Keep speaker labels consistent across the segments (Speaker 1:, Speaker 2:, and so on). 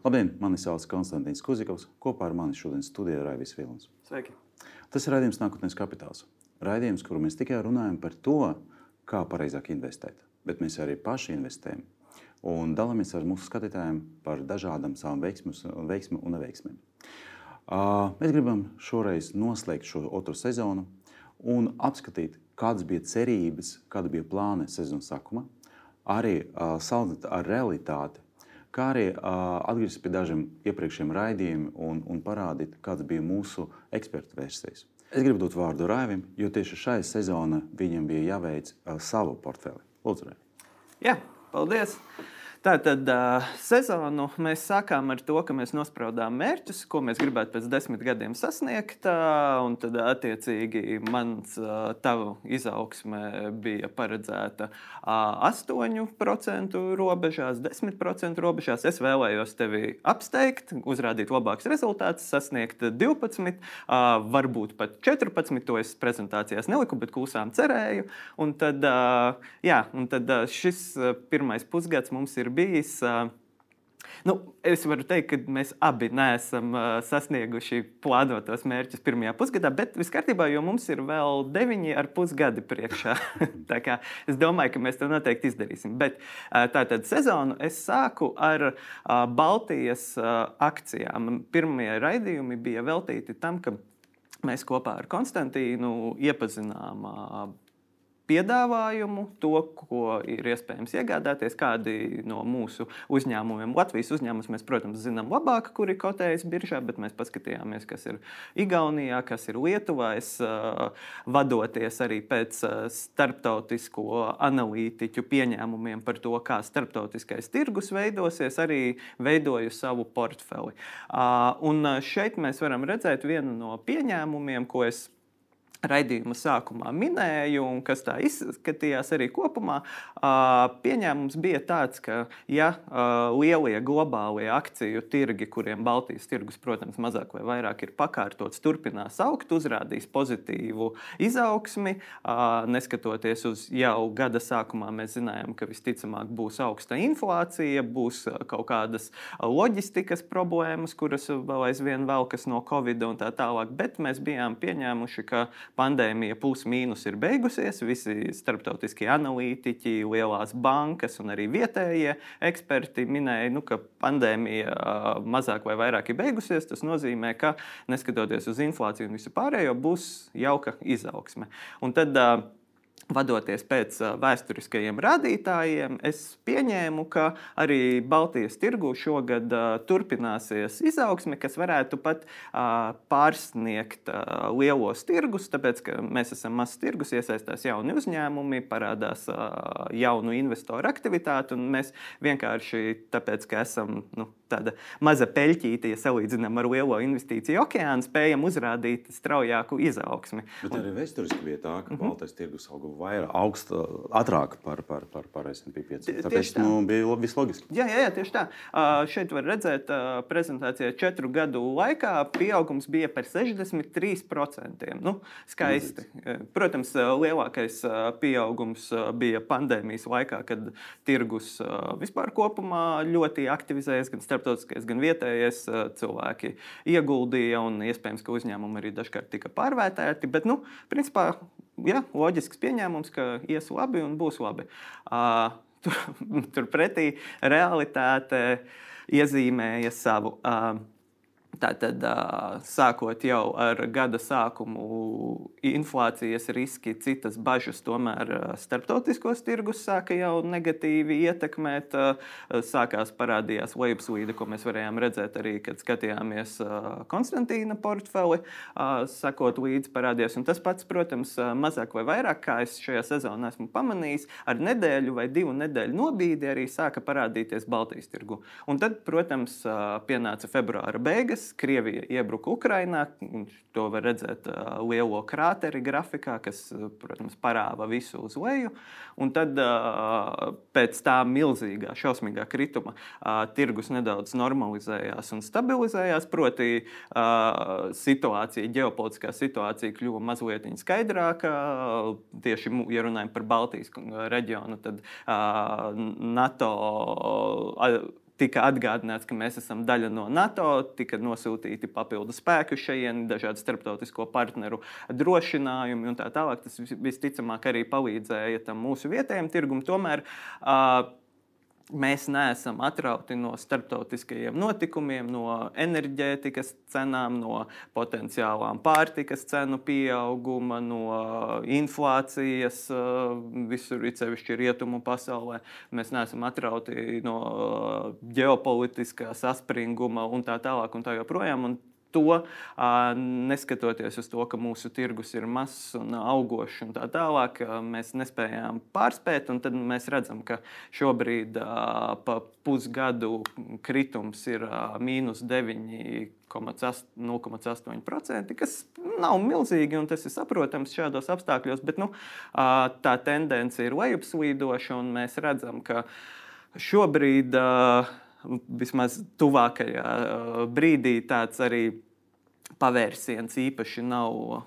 Speaker 1: Labdien, mani sauc Konstants Kuzikovs. Kopā ar mani šodien studijā Raivis Vilnis.
Speaker 2: Sveiki!
Speaker 1: Tas ir raidījums Nākotnes kapitāls. Raidījums, kur mēs tikai runājam par to, kā pareizāk investēt, bet mēs arī paši investējam un dalāmies ar mūsu skatītājiem par dažādām savām veiksmēm un neveiksmēm. Mēs gribam šoreiz noslēgt šo otro sezonu un apskatīt, kādas bija cerības, kāda bija plāna sezonas sākumā, arī salīdzināt ar realitāti, kā arī atgriezties pie dažiem iepriekšējiem raidījumiem un, un parādīt, kādas bija mūsu ekspertu versijas. Es gribu dot vārdu Raivim, jo tieši šai sezonā viņam bija jāveic savu portfeli. Lūdzu, Raivi.
Speaker 2: Jā, paldies! Tātad sezonu mēs sākām ar to, ka mēs nospraudām mērķus, ko mēs gribētu pēc desmit gadiem sasniegt. Un tad, attiecīgi, mans tavu izaugsme bija paredzēta uh, 8% robežās, 10% robežās. Es vēlējos tevi apsteigt, uzrādīt labākus rezultātus, sasniegt 12, uh, varbūt pat 14. To es prezentācijās neliku, bet klusām cerēju. Un tad, jā, un tad šis pirmais pusgads mums ir ir bijis. Nu, es varu teikt, ka mēs abi neesam sasnieguši plānotos mērķus pirmajā pusgadā, bet viss kārtībā, jo mums ir vēl deviņi ar pus gadi priekšā. es domāju, ka mēs to noteikti izdarīsim. Bet tātad sezonu es sāku ar Baltijas akcijām. Pirmie raidījumi bija veltīti tam, ka mēs kopā ar Konstantīnu iepazinām piedāvājumu, to, ko ir iespējams iegādāties, kādi no mūsu uzņēmumiem, Latvijas uzņēmumus mēs, protams, zinām labāk, kuri kotējas biržā, bet mēs paskatījāmies, kas ir Igaunijā, kas ir Lietuvā. Es vadoties arī pēc starptautisko analītiķu pieņēmumiem par to, kā starptautiskais tirgus veidosies, arī veidoju savu portfeli. Un šeit mēs varam redzēt vienu no pieņēmumiem, ko es raidījuma sākumā minēju, un kas tā izskatījās arī kopumā, pieņēmums bija tāds, ka ja lielie globālie akciju tirgi, kuriem Baltijas tirgus, protams, mazāk vai vairāk ir pakārtots, turpinās augt, uzrādīs pozitīvu izaugsmi, neskatoties uz jau gada sākumā, mēs zinājām, ka visticamāk būs augsta inflācija, būs kaut kādas loģistikas problēmas, kuras vēl aizvien velkas no Covid un tā tālāk, bet mēs bijām pieņēmuši, ka pandēmija plus-mínus ir beigusies. Visi starptautiskie analītiķi, lielās bankas un arī vietējie eksperti minēja, nu, ka pandēmija mazāk vai vairāk ir beigusies. Tas nozīmē, ka neskatoties uz inflāciju un visu pārējo, būs jauka izaugsme. Un tad, uh, Vadoties pēc vēsturiskajiem rādītājiem, es pieņēmu, ka arī Baltijas tirgu šogad turpināsies izaugsme, kas varētu pat pārsniegt lielos tirgus, tāpēc ka mēs esam mazs tirgus, iesaistās jauni uzņēmumi, parādās jaunu investoru aktivitāti, un mēs vienkārši tāpēc, ka esam nu, tāda maza peļķīte, ja salīdzinām ar lielo investīciju okeānu, spējam uzrādīt straujāku izaugsmi.
Speaker 1: Bet arī vēsturiski bija tā, ka mm -hmm. Baltijas tirgus auga vairāk, augst, ātrāk par, par, par, par SP 500. Tāpēc tā. nu, bija viss loģiski.
Speaker 2: Jā, jā, jā, tieši tā. Uh, šeit var redzēt, uh, prezentācijā četru gadu laikā pieaugums bija par 63%. Nu, skaisti. Līdz. Protams, lielākais pieaugums bija pandēmijas laikā, kad tirgus vispār kopumā ļoti aktivizējas gan starp starptautiskais, gan vietējais cilvēki ieguldīja, un iespējams, ka uzņēmumi arī dažkārt tika pārvērtēti. Bet, nu, principā, ja, loģisks pieņēmums, ka ies labi un būs labi. Uh, tur, turpretī realitāte iezīmēja savu. Uh, Tātad, sākot jau ar gada sākumu, inflācijas riski, citas bažas, tomēr starptautiskos tirgus sāka jau negatīvi ietekmēt. Sākās parādījās lejupslīde, ko mēs varējām redzēt arī, kad skatījāmies Konstantīna portfeli, sakot līdzi parādījās. Un tas pats, protams, mazāk vai vairāk, kā es šajā sezonā esmu pamanījis, ar nedēļu vai divu nedēļu nobīdi arī sāka parādīties Baltijas tirgu. Un tad, protams, pienāca februāra beigas. Krievija iebruka Ukrajinā. To var redzēt uh, lielo krāteri grafikā, kas, protams, parāva visu uz leju. Un tad uh, pēc tā milzīgā, šausmīgā krituma uh, tirgus nedaudz normalizējās un stabilizējās. Proti, uh, situācija, ģeopolitiskā situācija kļuva mazliet skaidrāka. Tieši, ja runājam par Baltijas reģionu, tad uh, NATO. Uh, tika atgādināts, ka mēs esam daļa no NATO, tika nosūtīti papildu spēku šeit, dažādu starptautisko partneru drošinājumi un tā tālāk. Tas visticamāk arī palīdzēja tam mūsu vietējiem tirgumam. Tomēr uh, mēs neesam atrauti no starptautiskajiem notikumiem, no enerģētikas cenām, no potenciālām pārtikas cenu pieauguma, no inflācijas visur, it sevišķi rietumu pasaulē. Mēs neesam atrauti no ģeopolitiskā saspringuma un tā tālāk un tā joprojām. Un to, neskatoties uz to, ka mūsu tirgus ir mazs un augošs un tā tālāk, mēs nespējām pārspēt. Tad mēs redzam, ka šobrīd pa pusgadu kritums ir mīnus 9. 0,8%, kas nav milzīgi, un tas ir saprotams šādos apstākļos, bet nu, tā tendence ir lejupslīdoša, un mēs redzam, ka šobrīd uh, vismaz tuvākajā brīdī tāds arī pavērsiens īpaši nav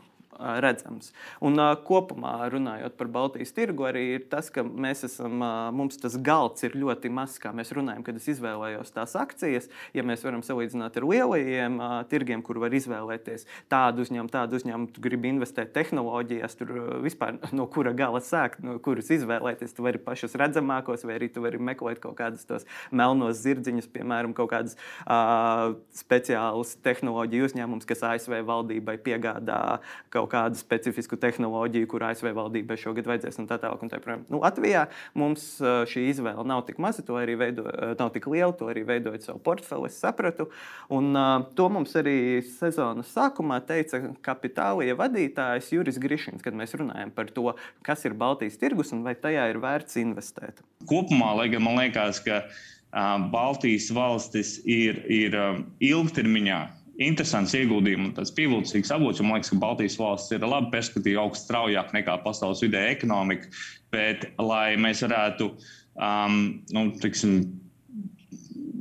Speaker 2: redzams. Un kopumā runājot par Baltijas tirgu, arī ir tas, ka mēs esam, mums tas galds ir ļoti mazs, kā mēs runājam, kad es izvēlējos tās akcijas. Ja mēs varam salīdzināt ar lielajiem tirgiem, kur var izvēlēties tādu uzņēmumu, tādu uzņēmumu, tu gribi investēt tehnoloģijās, tur vispār no kura gala sākt, no kuras izvēlēties. Tu vari pašus redzamākos, vai arī tu vari meklēt kaut kādus tos melnos zirdziņus, piemēram, kaut kādus uh, speciālus tehnoloģiju uzņēmumus, kas ASV valdībai piegādā kaut kaut kādu specifisku tehnoloģiju, kur ASV valdībai šogad vajadzēs un tā tālāk. Tā nu, Latvijā mums šī izvēle nav tik maza, to arī veido, nav tik liela, to arī veidojot savu portfeli, es sapratu. Un, uh, to mums arī sezonas sākumā teica kapitālija vadītājs Juris Grišins, kad mēs runājam par to, kas ir Baltijas tirgus un vai tajā ir vērts investēt.
Speaker 3: Kopumā, lai gan man liekas, ka uh, Baltijas valstis ir, ir um, ilgtermiņā interesants ieguldījums un tāds pievilcīgs avots. Man liekas, ka Baltijas valsts ir laba perspektīva, augsts straujāk nekā pasaules vidēja ekonomika. Bet, lai mēs varētu um, nu, tiksim,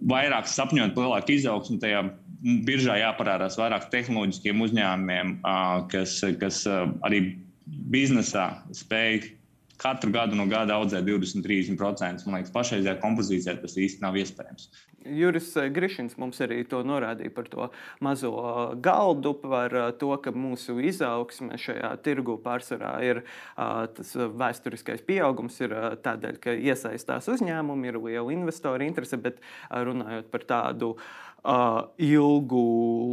Speaker 3: vairāk sapņot, lielāku izaugsmu tajā biržā jāparādās vairāk tehnoloģiskiem uzņēmumiem, uh, kas, kas uh, arī biznesā spēj katru gadu no gada audzēt 20-30%. Man liekas, pašreizējā kompozīcijā tas īsti nav iespējams.
Speaker 2: Juris eh, Grišins mums arī to norādīja par to mazo eh, galdu, par eh, to, ka mūsu izaugsme šajā tirgu pārsvarā ir tas vēsturiskais pieaugums, ir tādēļ, ka iesaistās uzņēmumi, ir liela investoru interese, bet runājot par tādu ilgu,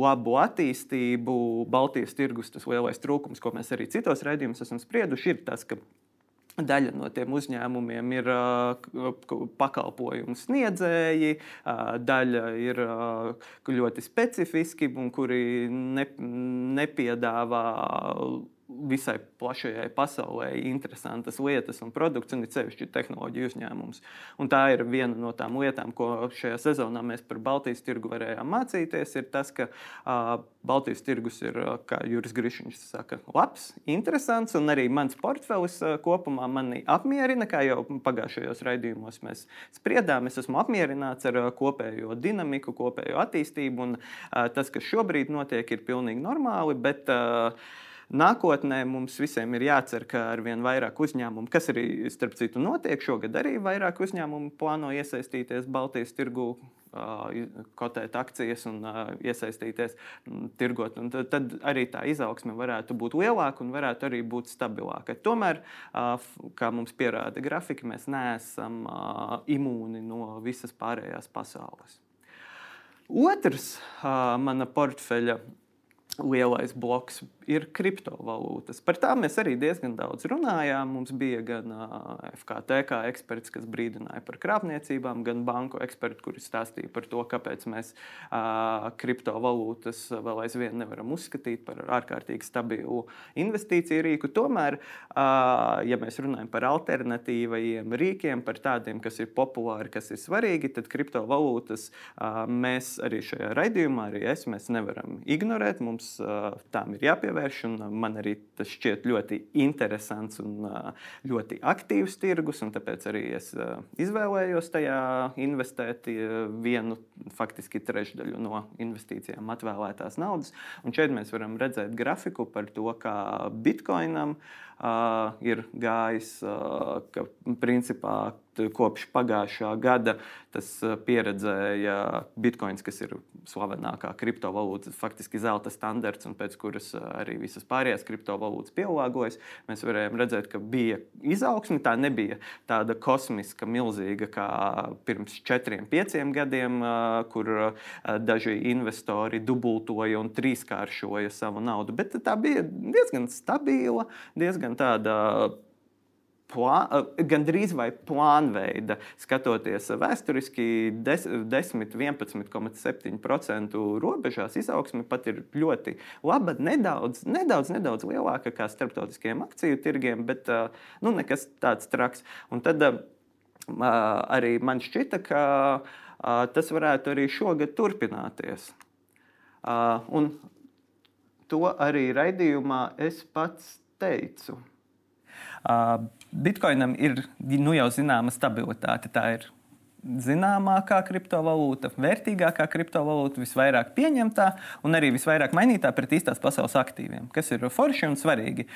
Speaker 2: labu attīstību. Baltijas tirgus, tas lielais trūkums, ko mēs arī citos raidījumos esam sprieduši, ir tas, ka Daļa no tiem uzņēmumiem ir pakalpojumu sniedzēji, daļa ir ļoti specifiski, kuri ne, nepiedāvā visai plašajai pasaulē interesantas lietas un produkts, un it sevišķi tehnoloģiju uzņēmums. Un tā ir viena no tām lietām, ko šajā sezonā mēs par Baltijas tirgu varējām mācīties. Ir tas, ka uh, Baltijas tirgus ir, kā Juris Grišņš saka, labs, interesants, un arī mans portfelis uh, kopumā mani apmierina, kā jau pagājušajos raidījumos mēs spriedām. Es esmu apmierināts ar uh, kopējo dinamiku, kopējo attīstību, un uh, tas, kas šobrīd notiek, ir pilnīgi normāli. Bet, uh, Nākotnē mums visiem ir jācer, ka ar vien vairāk uzņēmumu, kas arī starp citu notiek šogad, arī vairāk uzņēmumu plāno iesaistīties Baltijas tirgu kotēt akcijas un uh, iesaistīties um, tirgot. Un tad, tad arī tā izaugsme varētu būt lielāka un varētu arī būt stabilāka. Tomēr, uh, kā mums pierāda grafika, mēs neesam uh, imūni no visas pārējās pasaules. Otrs uh, mana portfeļa lielais bloks ir kriptovalūtas. Par tām mēs arī diezgan daudz runājām. Mums bija gan FKT kā eksperts, kas brīdināja par krāpniecībām, gan banku eksperti, kuri stāstīja par to, kāpēc mēs kriptovalūtas vēl aizvien nevaram uzskatīt par ārkārtīgi stabilu investīciju rīku. Tomēr, ja mēs runājam par alternatīvajiem rīkiem, par tādiem, kas ir populāri, kas ir svarīgi, tad kriptovalūtas mēs arī šajā raidījumā, arī es, nevaram ignorēt. Mums tām ir jāpievērš jāpievērš. Man arī tas šķiet ļoti interesants un ļoti aktīvs tirgus. Tāpēc arī es izvēlējos tajā investēt vienu faktiski trešdaļu no investīcijām atvēlētās naudas. Un šeit mēs varam redzēt grafiku par to, kā bitkoinam uh, ir gājis, uh, ka principā kopš pagājušā gada tas pieredzēja bitkoins, kas ir slavenākā kriptovalūta, faktiski zelta standarts, un pēc kuras arī visas pārējās kriptovalūtas pielāgojas. Mēs varējām redzēt, ka bija izaugsme. Tā nebija tāda kosmiska, milzīga kā pirms četriem, pieciem gadiem, kur daži investori dubultoja un trīskāršoja savu naudu. Bet tā bija diezgan stabila, diezgan tāda plā, gandrīz vai plānveida, skatoties vēsturiski, 10-11,7% robežās izaugsme pat ir ļoti laba. Nedaudz, nedaudz, nedaudz lielāka nekā starptautiskiem akciju tirgiem, bet nu, nekas tāds traks. Un tad arī man šķita, ka tas varētu arī šogad turpināties. Un to arī raidījumā es pats teicu. Bitcoinam ir nu, jau zināma stabilitāte. Tā ir zināmākā kriptovalūta, vērtīgākā kriptovalūta, visvairāk pieņemtā un arī visvairāk mainītā pret īstās pasaules aktīviem, kas ir forši un svarīgi.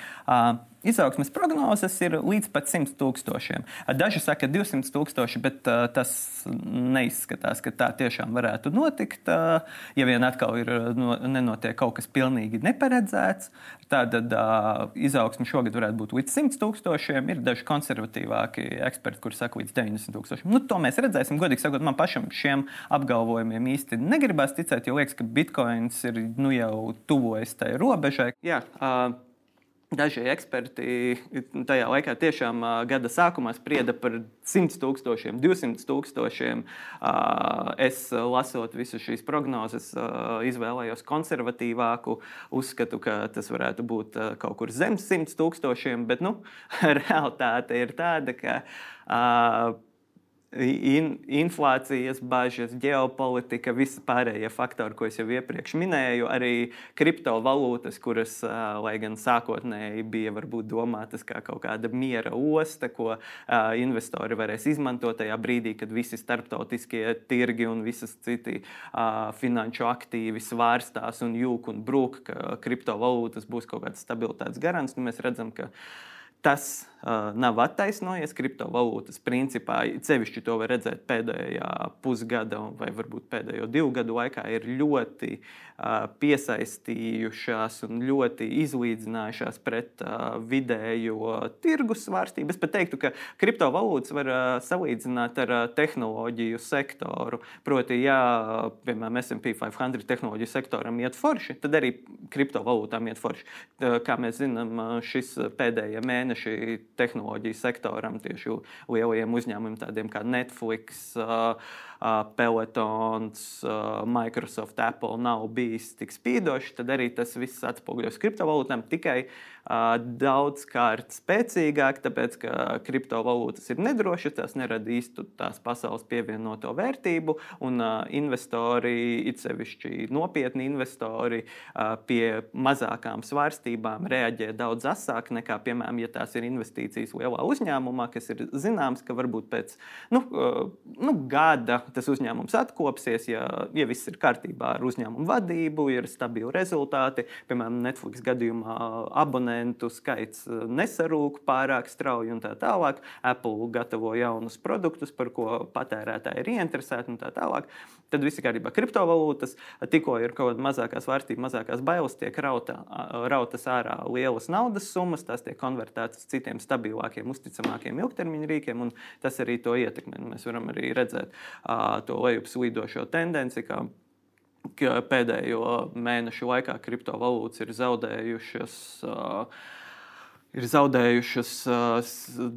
Speaker 2: Izaugsmes prognozes ir līdz pat 100 tūkstošiem. Daži saka 200 tūkstoši, bet uh, tas neizskatās, ka tā tiešām varētu notikt. Uh, ja vien atkal ir, no, nenotiek kaut kas pilnīgi neparedzēts, tad uh, izaugsme šogad varētu būt līdz 100 tūkstošiem. Ir daži konservatīvāki eksperti, kuriem saka līdz 90 tūkstošiem. Nu, to mēs redzēsim. Godīgi sakot, man pašam šiem apgalvojumiem īsti negribas ticēt, jo liekas, ka bitkoins ir nu, jau tuvojas tai robežai. Jā, uh, Daži eksperti tajā laikā tiešām gada sākumā sprieda par 100 tūkstošiem, 200 tūkstošiem. Es, lasot visas šīs prognozes, izvēlējos konservatīvāku. Uzskatu, ka tas varētu būt kaut kur zem 100 tūkstošiem, bet nu, realitāte ir tāda, ka in, inflācijas bažas, ģeopolitika, visi pārējie faktori, ko es jau iepriekš minēju, arī kriptovalūtas, kuras, lai gan sākotnēji bija varbūt domātas kā kaut kāda miera osta, ko investori varēs izmantot tajā brīdī, kad visi starptautiskie tirgi un visas citi finanšu aktīvi svārstās un jūk un brūk, ka kriptovalūtas būs kaut kāds stabilitātes garants. Nu, mēs redzam, ka tas uh, nav attaisnojies. Kriptovalūtas principā, sevišķi to var redzēt pēdējā pusgada vai varbūt pēdējo divu gadu laikā, ir ļoti uh, piesaistījušās un ļoti izlīdzinājušās pret uh, vidējo tirgus svārstību. Es pat teiktu, ka kriptovalūtas var uh, salīdzināt ar uh, tehnoloģiju sektoru. Proti, ja piemēram SP 500 tehnoloģiju sektoram iet forši, tad arī kriptovalūtām iet forši. Uh, kā mēs zinām, šis pēdējie mēneši mēneši tehnoloģiju sektoram, tieši lielajiem uzņēmumiem, tādiem kā Netflix. Uh, Pelotons, Microsoft, Apple nav bijis tik spīdošs, tad arī tas viss atspoguļojas kriptovalūtām tikai daudzkārt spēcīgāk, tāpēc ka kriptovalūtas ir nedrošas, tās nerada īstu tās pasaules pievienoto vērtību, un investori, it sevišķi nopietni investori, pie mazākām svārstībām reaģē daudz asāk nekā, piemēram, ja tās ir investīcijas lielā uzņēmumā, kas ir zināms, ka varbūt pēc nu, nu, gada tas uzņēmums atkopsies, ja, ja viss ir kārtībā ar uzņēmumu vadību, ir stabili rezultāti. Piemēram, Netflix gadījumā abonentu skaits uh, nesarūk pārāk strauji un tā tālāk. Apple gatavo jaunus produktus, par ko patērētāji ir ieinteresēti un tā tālāk. Tad viss ir kārtībā. Kriptovalūtas tikko ir kaut kāda mazākā svārstība, mazākās bailes, tiek rauta, rautas ārā lielas naudas summas, tās tiek konvertētas uz citiem stabilākiem, uzticamākiem ilgtermiņa rīkiem, un tas arī to ietekmē. Mēs varam arī redzēt to lejupslīdošo tendenci, pēdējo mēnešu laikā kriptovalūtas ir zaudējušas. Uh, ir zaudējušas uh,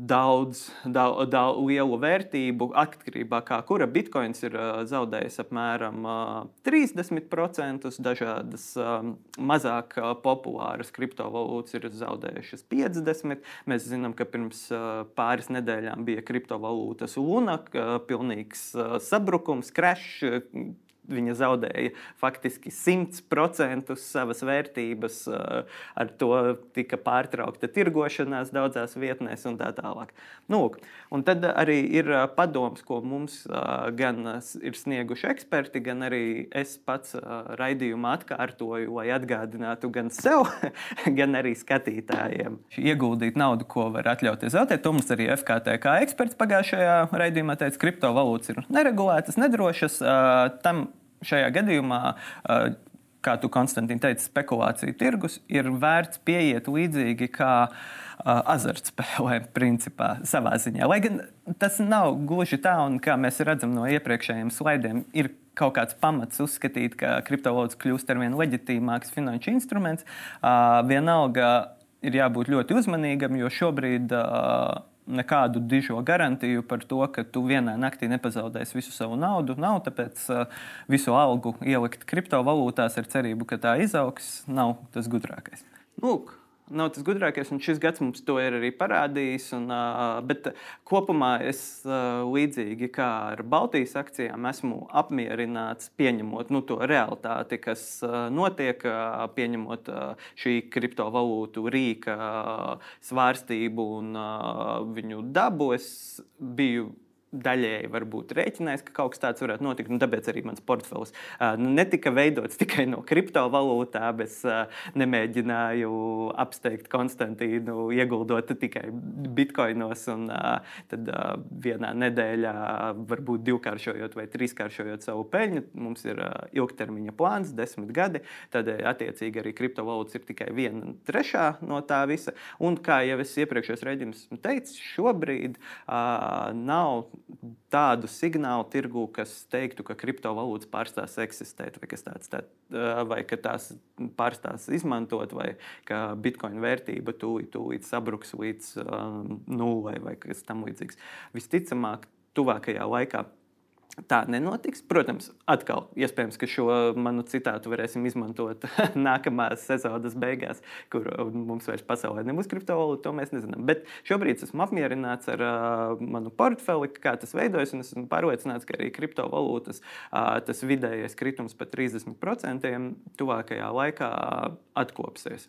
Speaker 2: daudz, daudz, daudz lielu vērtību. Atkarībā no kura bitkoins ir uh, zaudējis apmēram uh, 30%, dažādas um, mazāk populāras kriptovalūtas ir zaudējušas 50%. Mēs zinām, ka pirms pāris nedēļām bija kriptovalūtas Luna, pilnīgs sabrukums, crash viņa zaudēja faktiski 100% savas vērtības, ar to tika pārtraukta tirgošanās daudzās vietnēs un tā tālāk. Nu, un tad arī ir padoms, ko mums gan ir snieguši eksperti, gan arī es pats raidījumā atkārtoju, lai atgādinātu gan sev, gan arī skatītājiem. Ieguldīt naudu, ko var atļauties zaudēt, to mums arī FKTK eksperts pagājušajā raidījumā teica, kriptovalūtas ir neregulētas, nedrošas. Tam šajā gadījumā, kā tu, Konstantīna, teici, spekulāciju tirgus ir vērts pieiet līdzīgi kā azartspēlēm, principā, savā ziņā. Lai gan tas nav gluži tā, un kā mēs redzam no iepriekšējiem slaidiem, ir kaut kāds pamats uzskatīt, ka kriptovalūtas kļūst ar vien leģitīmāks finanšu instruments. Vienalga ir jābūt ļoti uzmanīgam, jo šobrīd uh, nekādu dižo garantiju par to, ka tu vienā naktī nepazaudēsi visu savu naudu. Nav tāpēc uh, visu algu ielikt kriptovalūtās ar cerību, ka tā izaugs, nav tas gudrākais. Lūk, nav tas gudrākais, un šis gads mums to ir arī parādījis. Un, bet kopumā es līdzīgi kā ar Baltijas akcijām esmu apmierināts pieņemot nu, to realitāti, kas notiek, pieņemot šī kriptovalūtu rīka svārstību un viņu dabu. Es biju daļēji varbūt rēķinājis, ka kaut kas tāds varētu notikt. Un tāpēc arī mans portfels uh, netika veidots tikai no kriptovalūtām. Es uh, nemēģināju apsteigt Konstantīnu, ieguldot tikai bitkoinos. Un, uh, tad uh, vienā nedēļā varbūt divkāršojot vai trīskāršojot savu peļņu. Mums ir uh, ilgtermiņa plāns, desmit gadi. Uh, attiecīgi arī kriptovalūtas ir tikai viena trešā no tā visa. Un kā jau es iepriekšējos redzējumus teicu, šobrīd uh, nav tādu signālu tirgu, kas teiktu, ka kriptovalūtas pārstās eksistēt, vai, tāds, tā, vai ka tās pārstās izmantot, vai ka bitkoina vērtība tūlīt, tūlīt sabruks līdz um, nulai vai kas tamlīdzīgs. Visticamāk, tuvākajā laikā Tā nenotiks. Protams, atkal iespējams, ka šo manu citātu varēsim izmantot nākamās sezonas beigās, kur mums vairs pasaulē nebūs kriptovalūta. To mēs nezinām. Bet šobrīd esmu apmierināts ar uh, manu portfeli, kā tas veidojas. Esmu pārliecināts, ka arī kriptovalūtas uh, tas vidējais kritums par 30% tuvākajā laikā atkopsies.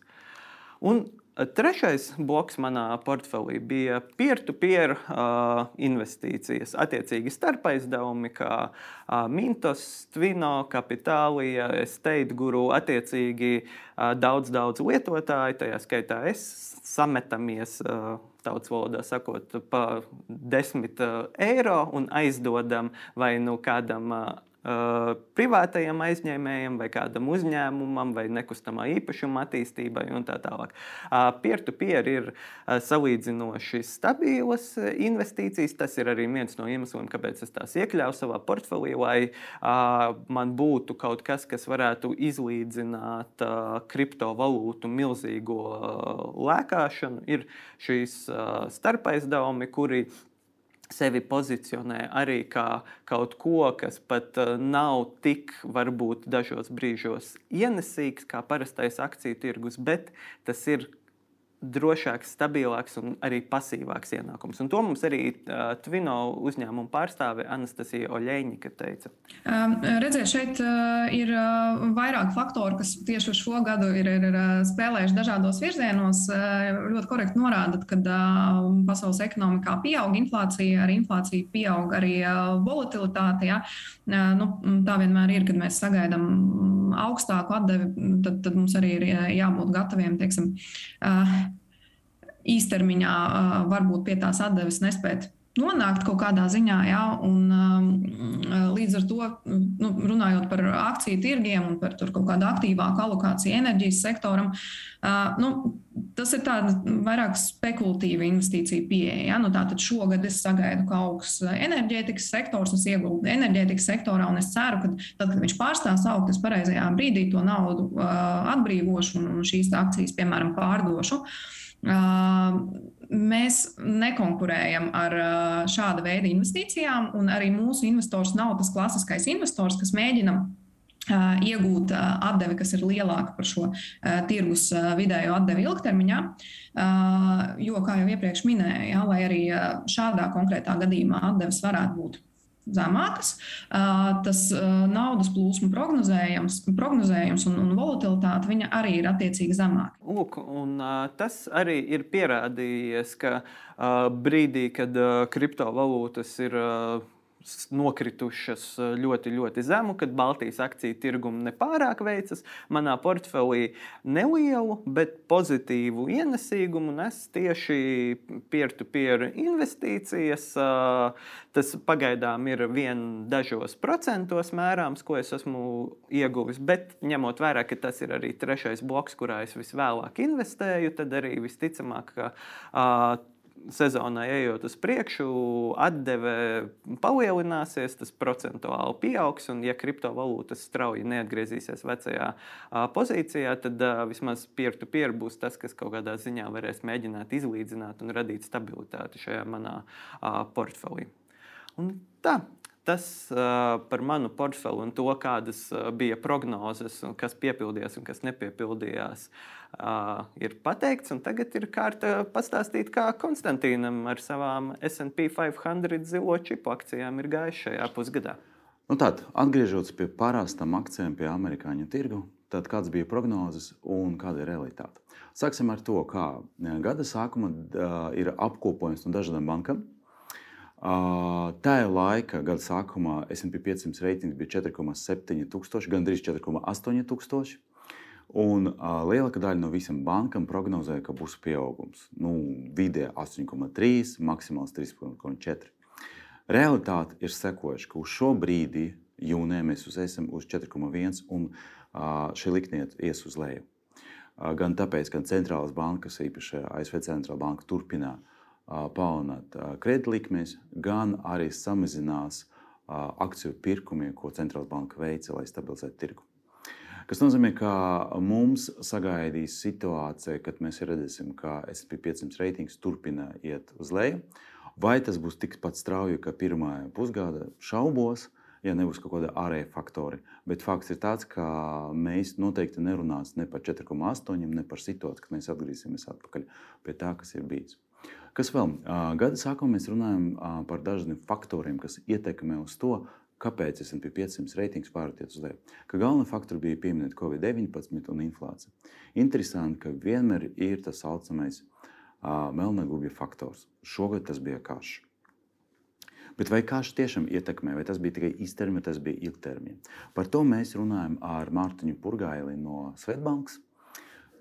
Speaker 2: Un Trešais bloks manā portfelī bija peer-to-peer uh, investīcijas. Attiecīgi starpaizdevumi, kā uh, Mintos, Twino, Capitālija, State Guru, attiecīgi uh, daudz, daudz lietotāju, tajā skaitā es sametamies. Uh, tautas valodā sakot, pa 10 eiro un aizdodam vai nu kādam privātajam aizņēmējam, vai kādam uzņēmumam, vai nekustamā īpašuma attīstībai un tā tālāk. Uh, peer-to-peer ir uh, salīdzinoši stabilas investīcijas. Tas ir arī viens no iemesliem, kāpēc es tās iekļāvu savā portfelī, lai man būtu kaut kas, kas varētu izlīdzināt kriptovalūtu milzīgo lēkāšanu. Ir šīs starpaizdevumi, kuri sevi pozicionē arī kā kaut ko, kas pat uh, nav tik, varbūt dažos brīžos ienesīgs kā parastais akciju tirgus, bet tas ir drošāks, stabilāks un arī pasīvāks ienākums. Un to mums arī uh, Twino uzņēmuma pārstāve Anastasija Oļēņika teica.
Speaker 4: Um, redziet, šeit uh, ir uh, vairāk faktoru, kas tieši uz šo gadu ir, ir, ir spēlējuši dažādos virzienos. Uh, ļoti korekti norādat, ka uh, pasaules ekonomikā pieaug inflācija, ar inflāciju pieaug arī uh, volatilitāte. Ja? Uh, nu, tā vienmēr ir, kad mēs sagaidām augstāku atdevi, tad, tad mums arī ir jābūt gataviem, teiksim, īstermiņā varbūt pie tās atdeves nespēt nonākt kaut kādā ziņā. Ja, un, līdz ar to, nu, runājot par akciju tirgiem un par kaut kādu aktīvāku alokāciju enerģijas sektoram, nu, tas ir tāds vairāk spekulatīva investīcija pieeja. Ja? Nu, tātad šogad es sagaidu, ka augs enerģētikas sektors, es ieguldu enerģētikas sektorā, un es ceru, ka tad, kad viņš pārstās augt, es pareizajā brīdī to naudu atbrīvošu un šīs akcijas, piemēram, pārdošu. Uh, Mēs nekonkurējam ar šāda veida investīcijām, un arī mūsu investors nav tas klasiskais investors, kas mēģina iegūt atdevi, kas ir lielāka par šo tirgus vidējo atdevi ilgtermiņā. Jo, kā jau iepriekš minēju, ja, lai arī šādā konkrētā gadījumā atdeves varētu būt zemākas, tas naudas plūsmu prognozējums, prognozējums un, un volatilitāte arī ir attiecīgi zemāka.
Speaker 2: Lūk, un, tas arī ir pierādījies, ka brīdī, kad kriptovalūtas ir nokritušas eh, ļoti, ļoti zemu, kad Baltijas akciju tirgumu nepārāk veicas. Manā portfelī nelielu, bet pozitīvu ienesīgumu nes tieši peer-to-peer investīcijas. Eh, tas pagaidām ir vien dažos procentos mērāms, ko es esmu ieguvis, bet ņemot vērā, ka tas ir arī trešais bloks, kurā es visvēlāk investēju, tad arī visticamāk, ka sezonai ejot uz priekšu, atdeve palielināsies, tas procentuāli pieaugs. Un, ja kriptovalūtas strauji neatgriezīsies vecajā pozīcijā, tad vismaz peer-to-peer -peer būs tas, kas kaut kādā ziņā varēs mēģināt izlīdzināt un radīt stabilitāti šajā manā portfelī. Un tā, tas uh, par manu portfeli un to, kādas uh, bija prognozes, kas piepildījās un kas nepiepildījās. Uh, ir pateikts. Tagad ir kārta pastāstīt, kā Konstantīnam ar savām SP 500 zilo čipu akcijām ir gājis šajā pusgadā.
Speaker 1: Nu tad, atgriežoties pie parastām akcijām, pie amerikāņu tirgu, tad kādas bija prognozes un kāda ir realitāte? Sāksim ar to, kā gada sākuma ir apkopojums no dažādām bankām. Uh, Tajā laikā, gada sākumā, SP 500 reitings bija 4,7 tūkstoši, gandrīz 4,8 tūkstoši. Un uh, lielākā daļa no visām bankām prognozēja, ka būs pieaugums. Nu, vidē 8,3, maksimāls 3,4. Realitāte ir sekojoša, ka uz šo brīdi, jūnijā, mēs esam uz 4,1 un uh, šī liknieta ies uz leju. Uh, gan tāpēc, ka centrālās bankas, īpaši ASV centrālā banka, turpina uh, palielināt uh, kreditlikmes, gan arī samazinās akciju pirkumiem, ko centrālā banka veica, lai stabilizētu tirgu. Tas nozīmē, ka mums sagaidīs situācija, kad mēs redzēsim, ka SP 500 reitings turpina iet uz leju. Vai tas būs tikpat strauji kā pirmā pusgada, šaubos, ja nebūs kaut kāda ārēja faktori. Bet fakts ir tāds, ka mēs noteikti nerunāsim ne par 4,8, ne par situāciju, kad mēs atgriezīsimies atpakaļ pie tā, kas ir bijis. Kas vēl? Gada sākumā mēs runājam par dažādiem faktoriem, kas ietekmē uz to, Kāpēc S&P 500 reitings pārtiet uz leju? Ka galvenā faktora bija pieminēta Covid-19 un inflācija. Interesanti, ka vienmēr ir tas saucamais uh, melnagubja faktors. Šogad tas bija karš. Bet vai karš tiešām ietekmē, vai tas bija tikai īstermiņa, tas bija ilgtermiņa? Par to mēs runājam ar Mārtiņu Purgaili no Svetbankas.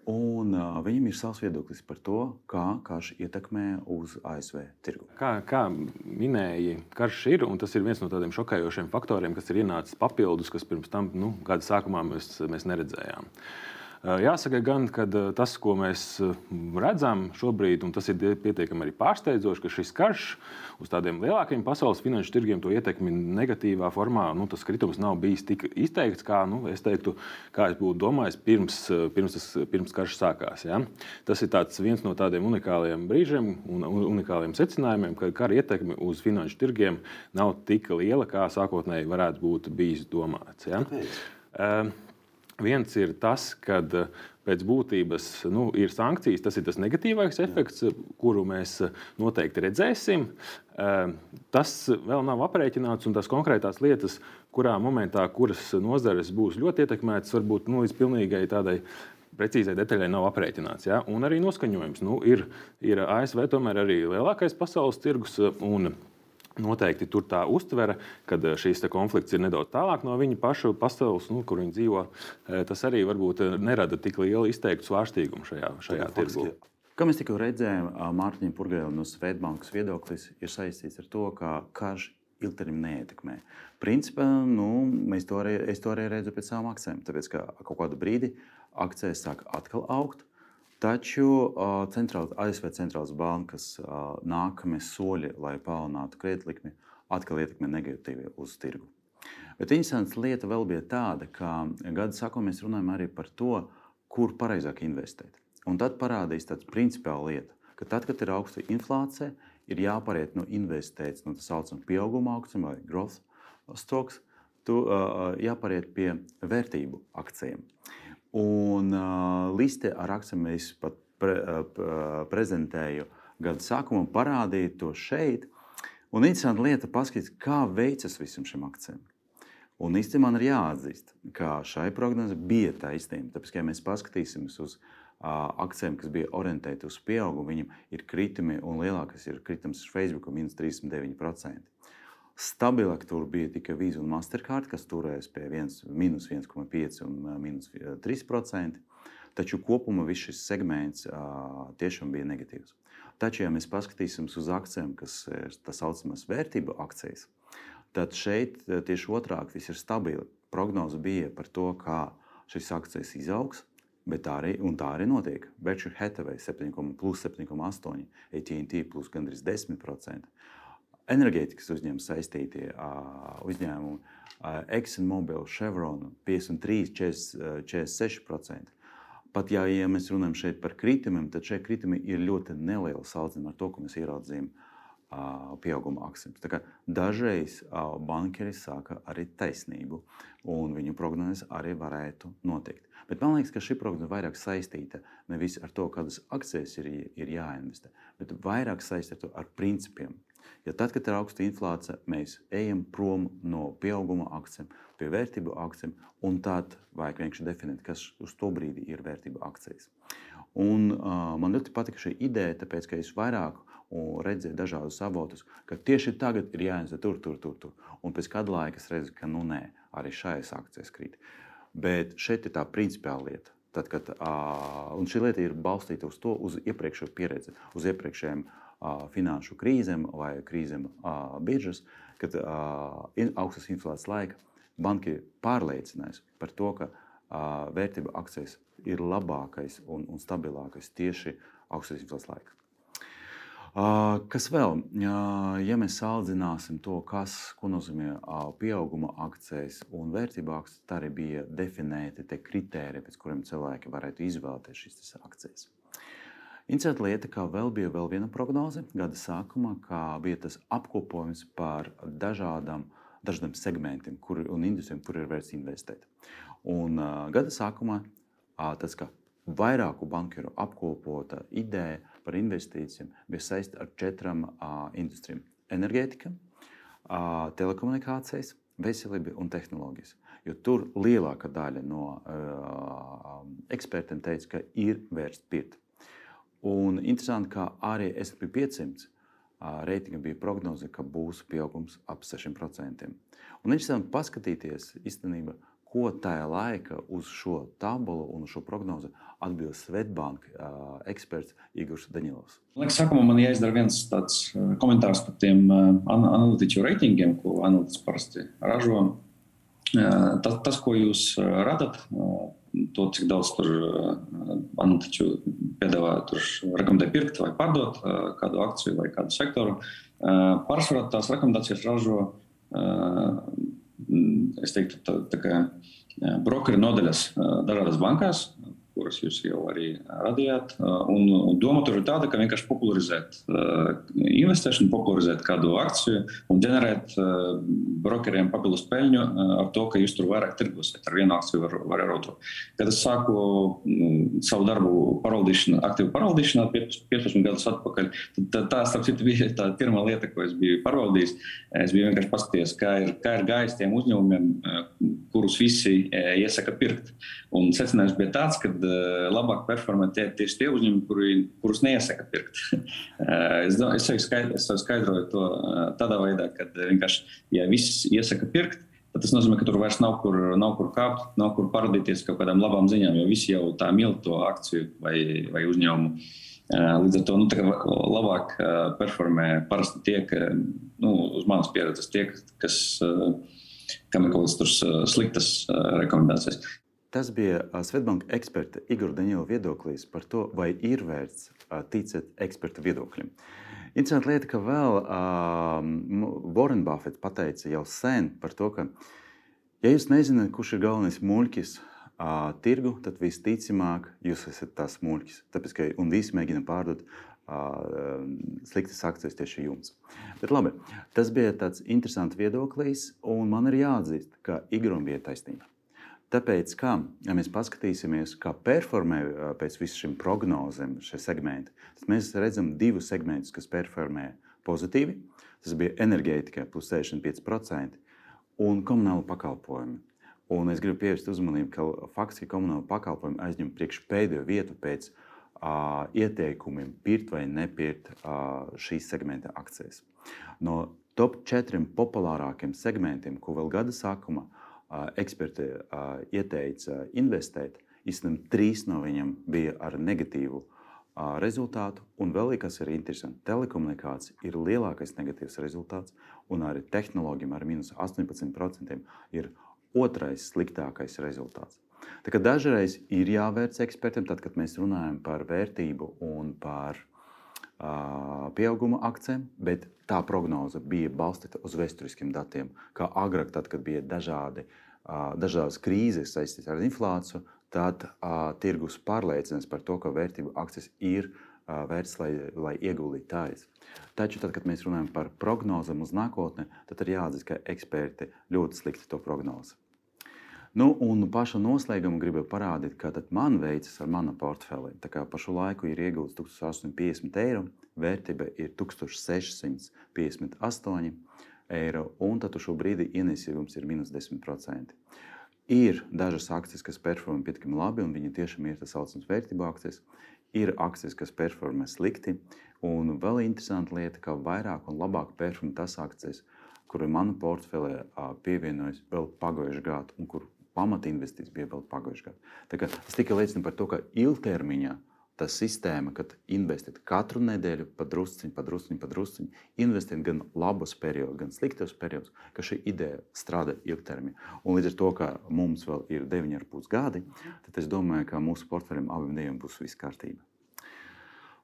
Speaker 1: Un, uh, viņam ir savs viedoklis par to, kā karš ietekmē uz ASV tirgu.
Speaker 5: Kā, kā minēja, karš ir un tas ir viens no tādiem šokējošiem faktoriem, kas ir ienācis papildus, kas pirms tam nu, gada sākumā mēs, mēs neredzējām. Uh, Jāsaka, gan tas, ko mēs redzam šobrīd, un tas ir pietiekami arī pārsteidzoši, ka šis karš uz tādiem lielākiem pasaules finanšu tirgiem to ietekmi negatīvā formā, nu, tas kritums nav bijis tik izteikts, kā nu, es teiktu, kā es būtu domājis pirms, pirms, tas, pirms karš sākās. Ja? Tas ir viens no tādiem unikāliem brīžiem un unikāliem secinājumiem, ka kara ietekme uz finanšu tirgiem nav tik liela, kā sākotnēji varētu būt bijis domāts. Ja? Kāpēc? Viens ir tas, ka eh, pēc būtības nu, ir sankcijas. Tas ir tas negatīvais efekts, kuru mēs eh, noteikti redzēsim. Eh, tas vēl nav aprēķināts, un tās konkrētās lietas, kurā momentā, kuras nozares būs ļoti ietekmētas, varbūt nu, līdz pilnīgai tādai precīzai detaļai nav aprēķināts. Ja? Un arī noskaņojums. Nu, ir, ir ASV tomēr arī lielākais pasaules tirgus. Un, Noteikti tur tā uztvere, ka eh, šīs konflikts ir nedaudz tālāk no viņa paša pasaules, nu, kur viņi dzīvo. Eh, tas arī varbūt eh, nerada tik lielu izteiktu svārstīgumu šajā, šajā tirgu.
Speaker 1: Kā mēs tikko redzējām, Mārtiņa Purgēla no Svetbankas viedoklis ir saistīts ar to, ka karš ilgtermiņā neietekmē. Principā nu, to arī, es to arī redzu pēc savām akcijām. Tāpēc, ka kaut kādu brīdi akcijas sāk atkal augt, Taču centrāla, ASV centrālās bankas nākamie soļi, lai palielinātu kreditlikmi, atkal ietekmē negatīvi uz tirgu. Bet interesanta lieta vēl bija tāda, ka gada sākumā mēs runājam arī par to, kur pareizāk investēt. Un tad parādīs tāda principiāla lieta, ka tad, kad ir augsta inflācija, ir jāpariet no investētas, no tā saucamā pieauguma augstuma vai growth stocks, tu, uh, jāpariet pie vērtību akcijiem. Un uh, liste ar akcijiem es pat pre, uh, prezentēju gada sākumā, parādīju to šeit. Un interesanti lieta paskatīties, kā veicas visam šim akcijam. Un īstenībā man ir jāatzīst, ka šai prognozei bija taisnība. Tāpēc, ja mēs paskatīsimies uz uh, akcijiem, kas bija orientēti uz pieaugumu, viņam ir kritumi, un lielākais ir kritums Facebook - minus 39%. Stabilāk tur bija tikai Visa un Mastercard, kas turējās pie 1, minus 1,5 un minus 3%. Taču kopumā viss šis segments uh, tiešām bija negatīvs. Taču, ja mēs paskatīsimies uz akcijiem, kas ir tā saucamas vērtību akcijas, tad šeit tieši otrādi viss ir stabili. Prognoze bija par to, kā šīs akcijas izaugs, bet arī, tā arī notiek. Berkshire Hathaway 7, plus 7,8, ATT plus gandrīz 10%. Enerģētikas uzņēmumi saistītie uzņēmumi, ExxonMobil, Chevron 53, 40, 46%. Pat ja, ja mēs runājam šeit par kritumiem, tad šie kritumi ir ļoti nelieli salīdzinājumā ar to, ko mēs ieraudzījām pieauguma akcents. Dažreiz bankeri saka arī taisnību, un viņu prognozes arī varētu notikt. Bet man liekas, ka šī prognoze vairāk saistīta nevis ar to, kādas akcijas ir, ir jāinvestē, bet vairāk saistīta ar principiem. Ja tad, kad ir augsta inflācija, mēs ejam prom no pieauguma akcijiem, pie vērtību akcijiem, un tad vajag vienkārši definēt, kas uz to brīdi ir vērtību akcijas. Un, uh, man ļoti patika šī ideja, tāpēc, ka es vairāk redzēju dažādus avotus, ka tieši tagad ir jāizdara tur, tur, tur, tur. Un pēc kāda laika es redzu, ka nu, nē, arī šajās akcijas krīt. Bet šeit ir tā principiāla lieta. Tad, kad, uh, šī lieta ir balstīta uz to, uz iepriekšējo pieredzi, uz iepriekšējiem uh, finanšu krīzēm vai krīzēm biržas, kad augstas inflācijas laika banki pārliecinās par to, ka vērtība akcijas ir labākais un, un stabilākais tieši augstas inflācijas laikā. Kas vēl? Ja mēs salīdzināsim to, kas nozīmē pieauguma akcijas un vērtību akcijas, tad arī bija definēti tie kriteriji, pēc kuriem cilvēki varētu izvēlēties šīs akcijas. Interesanta lieta, ka vēl bija vēl viena prognoze gada sākumā, kā bija tas apkopojums par dažādām, dažādiem segmentiem kur, un industrijiem, kur ir vērts investēt. Un, uh, gada sākumā uh, tas, ka vairāku bankeru apkopota ideja par investīcijiem bija saistīta ar četrām uh, industrijām - enerģētika, uh, telekomunikācijas, veselība un tehnoloģijas. Jo tur lielākā daļa no uh, ekspertiem teica, ka ir vērts pirkt. Un interesanti, ka arī SP 500 reitinga bija prognoze, ka būs pieaugums ap 6%. Un interesanti paskatīties īstenībā, ko tajā laika uz šo tabulu un šo prognozi atbild Svetbanka uh, eksperts Igors Daņilovs.
Speaker 6: Liekas, sākumā man jāizdara viens tāds komentārs par tiem uh, analītiķu reitingiem, ko analītiķi parasti ražo. Tas, tas, ko jūs radat, to, cik daudz tur analītiķu piedāvā rekomendē pirkt vai pārdot kādu akciju vai kādu sektoru. Pārsvarā tās rekomendācijas ražo, es teiktu, tā, tā kā brokeri nodaļas dažādās bankās, kuras jūs jau arī radījāt. Un, un doma tur ir tāda, ka vienkārši popularizēt uh, investēšanu, popularizēt kādu akciju un ģenerēt uh, brokeriem papildus peļņu uh, ar to, ka jūs tur vairāk tirgosiet ar vienu akciju vai, vai ar otru. Kad es sāku mm, savu darbu pārvaldīšanā, aktīvu pārvaldīšanā 15 gadus atpakaļ, tad tā, starp citu, bija tā pirmā lieta, ko es biju pārvaldījis. Es biju vienkārši paskatījies, kā ir, kā ir gājis tiem uzņēmumiem, kurus visi iesaka pirkt. Un secinājums bija tāds, ka labāk performē tie, tieši tie uzņēmumi, kuri, kurus neiesaka pirkt. Eh, es, es, skaidro, es skaidroju to eh, tādā veidā, ka vienkārši, ja viss iesaka pirkt, tad tas nozīmē, ka tur vairs nav kur, nav kur kāpt, nav kur parādīties kaut kādām labām ziņām, jo visi jau tā mīl to akciju vai, vai uzņēmumu. Līdz ar to nu, labāk performē parasti tie, ka, nu, uz manas pieredzes, tie, kas, kam ir kaut kādas sliktas rekomendācijas.
Speaker 1: Tas bija Svetbanka eksperta Igor Daņila viedoklis par to, vai ir vērts ticēt eksperta viedokļiem. Interesanti lieta, ka vēl uh, Warren Buffett pateica jau sen par to, ka, ja jūs nezināt, kurš ir galvenais muļķis uh, tirgu, tad visticamāk jūs esat tas muļķis. Tāpēc, ka visi mēģina pārdot sliktas akcijas tieši jums. Bet labi, tas bija tāds interesants viedoklis, un man ir jāatzīst, ka Igoram bija taisnība. Tāpēc, kā, ja mēs paskatīsimies, kā performē pēc visām šīm prognozēm šie segmenti, tad mēs redzam divus segmentus, kas performē pozitīvi. Tas bija enerģētikai plus 65% un komunāla pakalpojumi. Un es gribu pievērst uzmanību, ka faktiski komunāla pakalpojumi aizņem priekš pēdējo vietu pēc uh, ieteikumiem pirkt vai nepirkt uh, šīs segmenta akcijas. No top četriem populārākiem segmentiem, ko vēl gada sākumā uh, eksperti ieteica investēt, īstenībā trīs no viņiem bija ar negatīvu rezultātu. Un vēl kas ir interesanti, telekomunikācija ir lielākais negatīvs rezultāts, un arī tehnoloģija ar minus 18% ir otrais sliktākais rezultāts. Dažreiz ir jāvērts ekspertiem, tad, kad mēs runājam par vērtību un par pieauguma akcēm, bet tā prognoze bija balstīta uz vēsturiskiem datiem. Kā agrāk, tad, kad bija dažādi, dažādas krīzes saistītas ar inflāciju, tad uh, tirgus pārliecinās par to, ka vērtību akcijas ir uh, vērts, lai, lai ieguldītu tājas. Taču, tad, kad mēs runājam par prognozēm uz nākotni, tad ir jāatzīst, ka eksperti ļoti slikti to prognozi. Nu, un pašu noslēgumu gribu parādīt, kā man veicas ar manu portfeli. Tā kā pašu laiku ir ieguldīts 1850 eiro, vērtība ir 1658 eiro, un tad šo brīdi ienesīgums ir minus 10%. Ir dažas akcijas, kas performē pietiekami labi, un viņi tiešām ir tas saucamās vērtību akcijas. Ir akcijas, kas performē slikti, un vēl interesanta lieta, ka vairāk un labāk performē tas akcijas, kuri manā portfelī pievienojas vēl pagājušajā gadā, un kur pamatinvestīcijas bija vēl pagājušajā gadā. Tas tikai liecina par to, ka ilgtermiņā tā sistēma, kad investēt katru nedēļu, padrusciņi, padrusciņi, padrusciņi, investēt gan labos periodos, gan sliktos periodos, ka šī ideja strādā ilgtermiņā. Un līdz ar to, ka mums vēl ir 9,5 gadi, tad es domāju, ka mūsu portfeļiem abiem diviem būs viss kārtībā.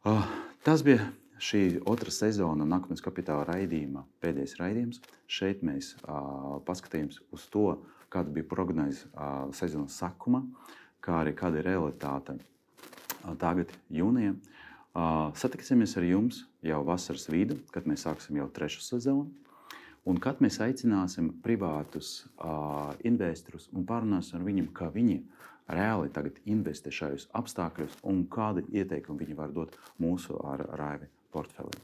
Speaker 1: Uh, tas bija šī otra sezona Nākotnes kapitāla raidījuma pēdējais raidījums. Šeit mēs uh, paskatījāmies uz to, kāda bija prognozē uh, sezonas sākuma, kā arī kāda ir realitāte tagad, jūnijā. Satiksimies ar jums jau vasaras vidū, kad mēs sāksim jau trešo sezonu. Un kad mēs aicināsim privātus uh, investorus un pārunāsim ar viņiem, kā viņi reāli tagad investē šajos apstākļos un kādu ieteikumu viņi var dot mūsu ar Raivi portfelim.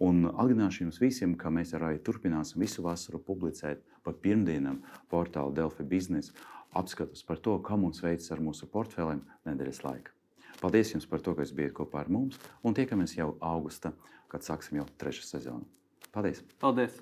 Speaker 1: Un atgādināšu jums visiem, ka mēs arī turpināsim visu vasaru publicēt pa pirmdienām portāla Delfi biznesa apskatus par to, kā mums veicas ar mūsu portfeliem nedēļas laikā. Paldies jums par to, ka jūs bijat kopā ar mums un tiekamies jau augustā, kad sāksim jau trešo sezonu. Paldies!
Speaker 2: Paldies!